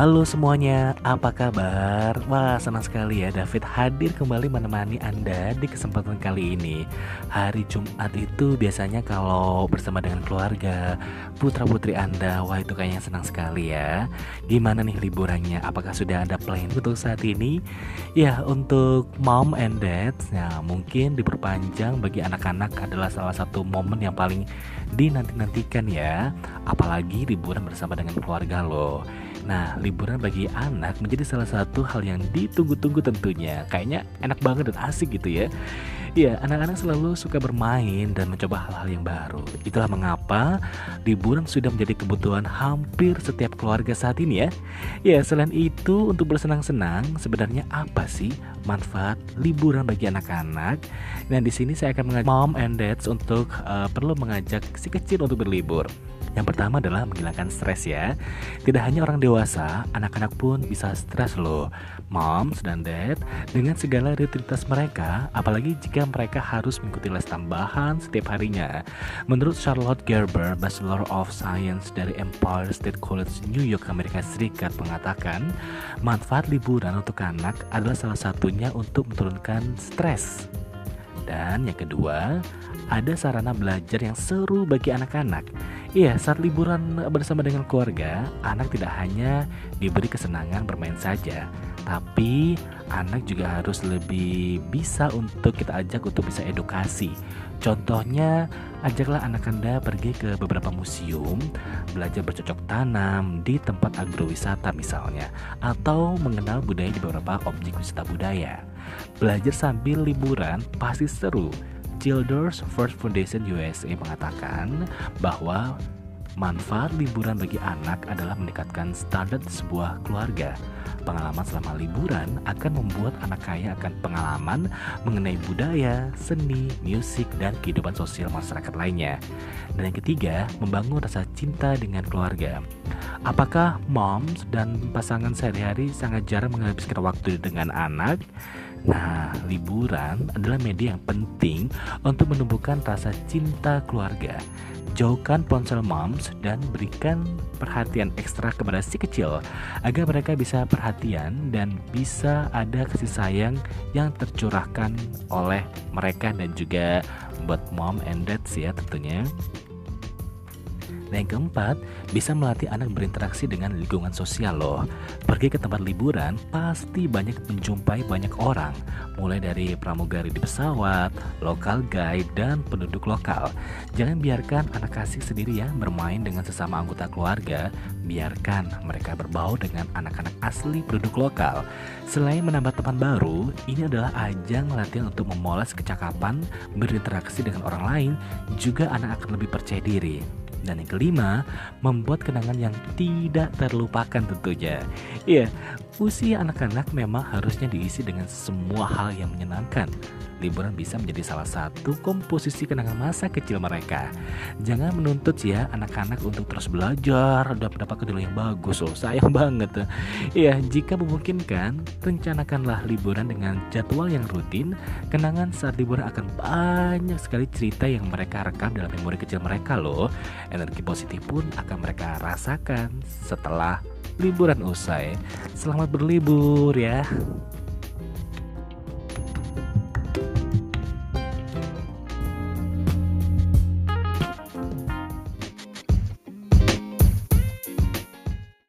Halo semuanya, apa kabar? Wah, senang sekali ya David hadir kembali menemani Anda di kesempatan kali ini. Hari Jumat itu biasanya kalau bersama dengan keluarga, putra-putri Anda, wah itu kayaknya senang sekali ya. Gimana nih liburannya? Apakah sudah ada plan untuk saat ini? Ya, untuk mom and dad, ya mungkin diperpanjang bagi anak-anak adalah salah satu momen yang paling dinanti-nantikan ya. Apalagi liburan bersama dengan keluarga loh. Nah, liburan bagi anak menjadi salah satu hal yang ditunggu-tunggu tentunya. Kayaknya enak banget dan asik gitu ya. Ya, anak-anak selalu suka bermain dan mencoba hal-hal yang baru. Itulah mengapa liburan sudah menjadi kebutuhan hampir setiap keluarga saat ini ya. Ya, selain itu untuk bersenang-senang, sebenarnya apa sih manfaat liburan bagi anak-anak? Dan di sini saya akan mengajak mom and dads untuk uh, perlu mengajak si kecil untuk berlibur. Yang pertama adalah menghilangkan stres ya. Tidak hanya orang dewasa, anak-anak pun bisa stres loh. Moms dan dad dengan segala rutinitas mereka, apalagi jika mereka harus mengikuti les tambahan setiap harinya. Menurut Charlotte Gerber, Bachelor of Science dari Empire State College New York, Amerika Serikat mengatakan, manfaat liburan untuk anak adalah salah satunya untuk menurunkan stres. Dan yang kedua, ada sarana belajar yang seru bagi anak-anak. Iya, saat liburan bersama dengan keluarga, anak tidak hanya diberi kesenangan bermain saja, tapi anak juga harus lebih bisa untuk kita ajak untuk bisa edukasi. Contohnya, ajaklah anak Anda pergi ke beberapa museum, belajar bercocok tanam di tempat agrowisata misalnya, atau mengenal budaya di beberapa objek wisata budaya. Belajar sambil liburan pasti seru Childers First Foundation USA mengatakan bahwa manfaat liburan bagi anak adalah meningkatkan standar sebuah keluarga. Pengalaman selama liburan akan membuat anak kaya akan pengalaman mengenai budaya, seni, musik, dan kehidupan sosial masyarakat lainnya. Dan yang ketiga, membangun rasa cinta dengan keluarga. Apakah moms dan pasangan sehari-hari sangat jarang menghabiskan waktu dengan anak? Nah, liburan adalah media yang penting untuk menumbuhkan rasa cinta keluarga. Jauhkan ponsel moms dan berikan perhatian ekstra kepada si kecil agar mereka bisa perhatian dan bisa ada kasih sayang yang tercurahkan oleh mereka dan juga buat mom and dad ya tentunya. Dan yang keempat, bisa melatih anak berinteraksi dengan lingkungan sosial loh. Pergi ke tempat liburan, pasti banyak menjumpai banyak orang, mulai dari pramugari di pesawat, lokal guide, dan penduduk lokal. Jangan biarkan anak kasih sendiri ya bermain dengan sesama anggota keluarga, biarkan mereka berbau dengan anak-anak asli penduduk lokal. Selain menambah teman baru, ini adalah ajang latihan untuk memoles kecakapan, berinteraksi dengan orang lain, juga anak akan lebih percaya diri. Dan yang kelima, membuat kenangan yang tidak terlupakan tentunya. Iya, usia anak-anak memang harusnya diisi dengan semua hal yang menyenangkan liburan bisa menjadi salah satu komposisi kenangan masa kecil mereka. Jangan menuntut ya anak-anak untuk terus belajar dan mendapatkan nilai yang bagus loh. Sayang banget. Ya, jika memungkinkan, rencanakanlah liburan dengan jadwal yang rutin. Kenangan saat liburan akan banyak sekali cerita yang mereka rekam dalam memori kecil mereka loh. Energi positif pun akan mereka rasakan setelah liburan usai. Selamat berlibur ya.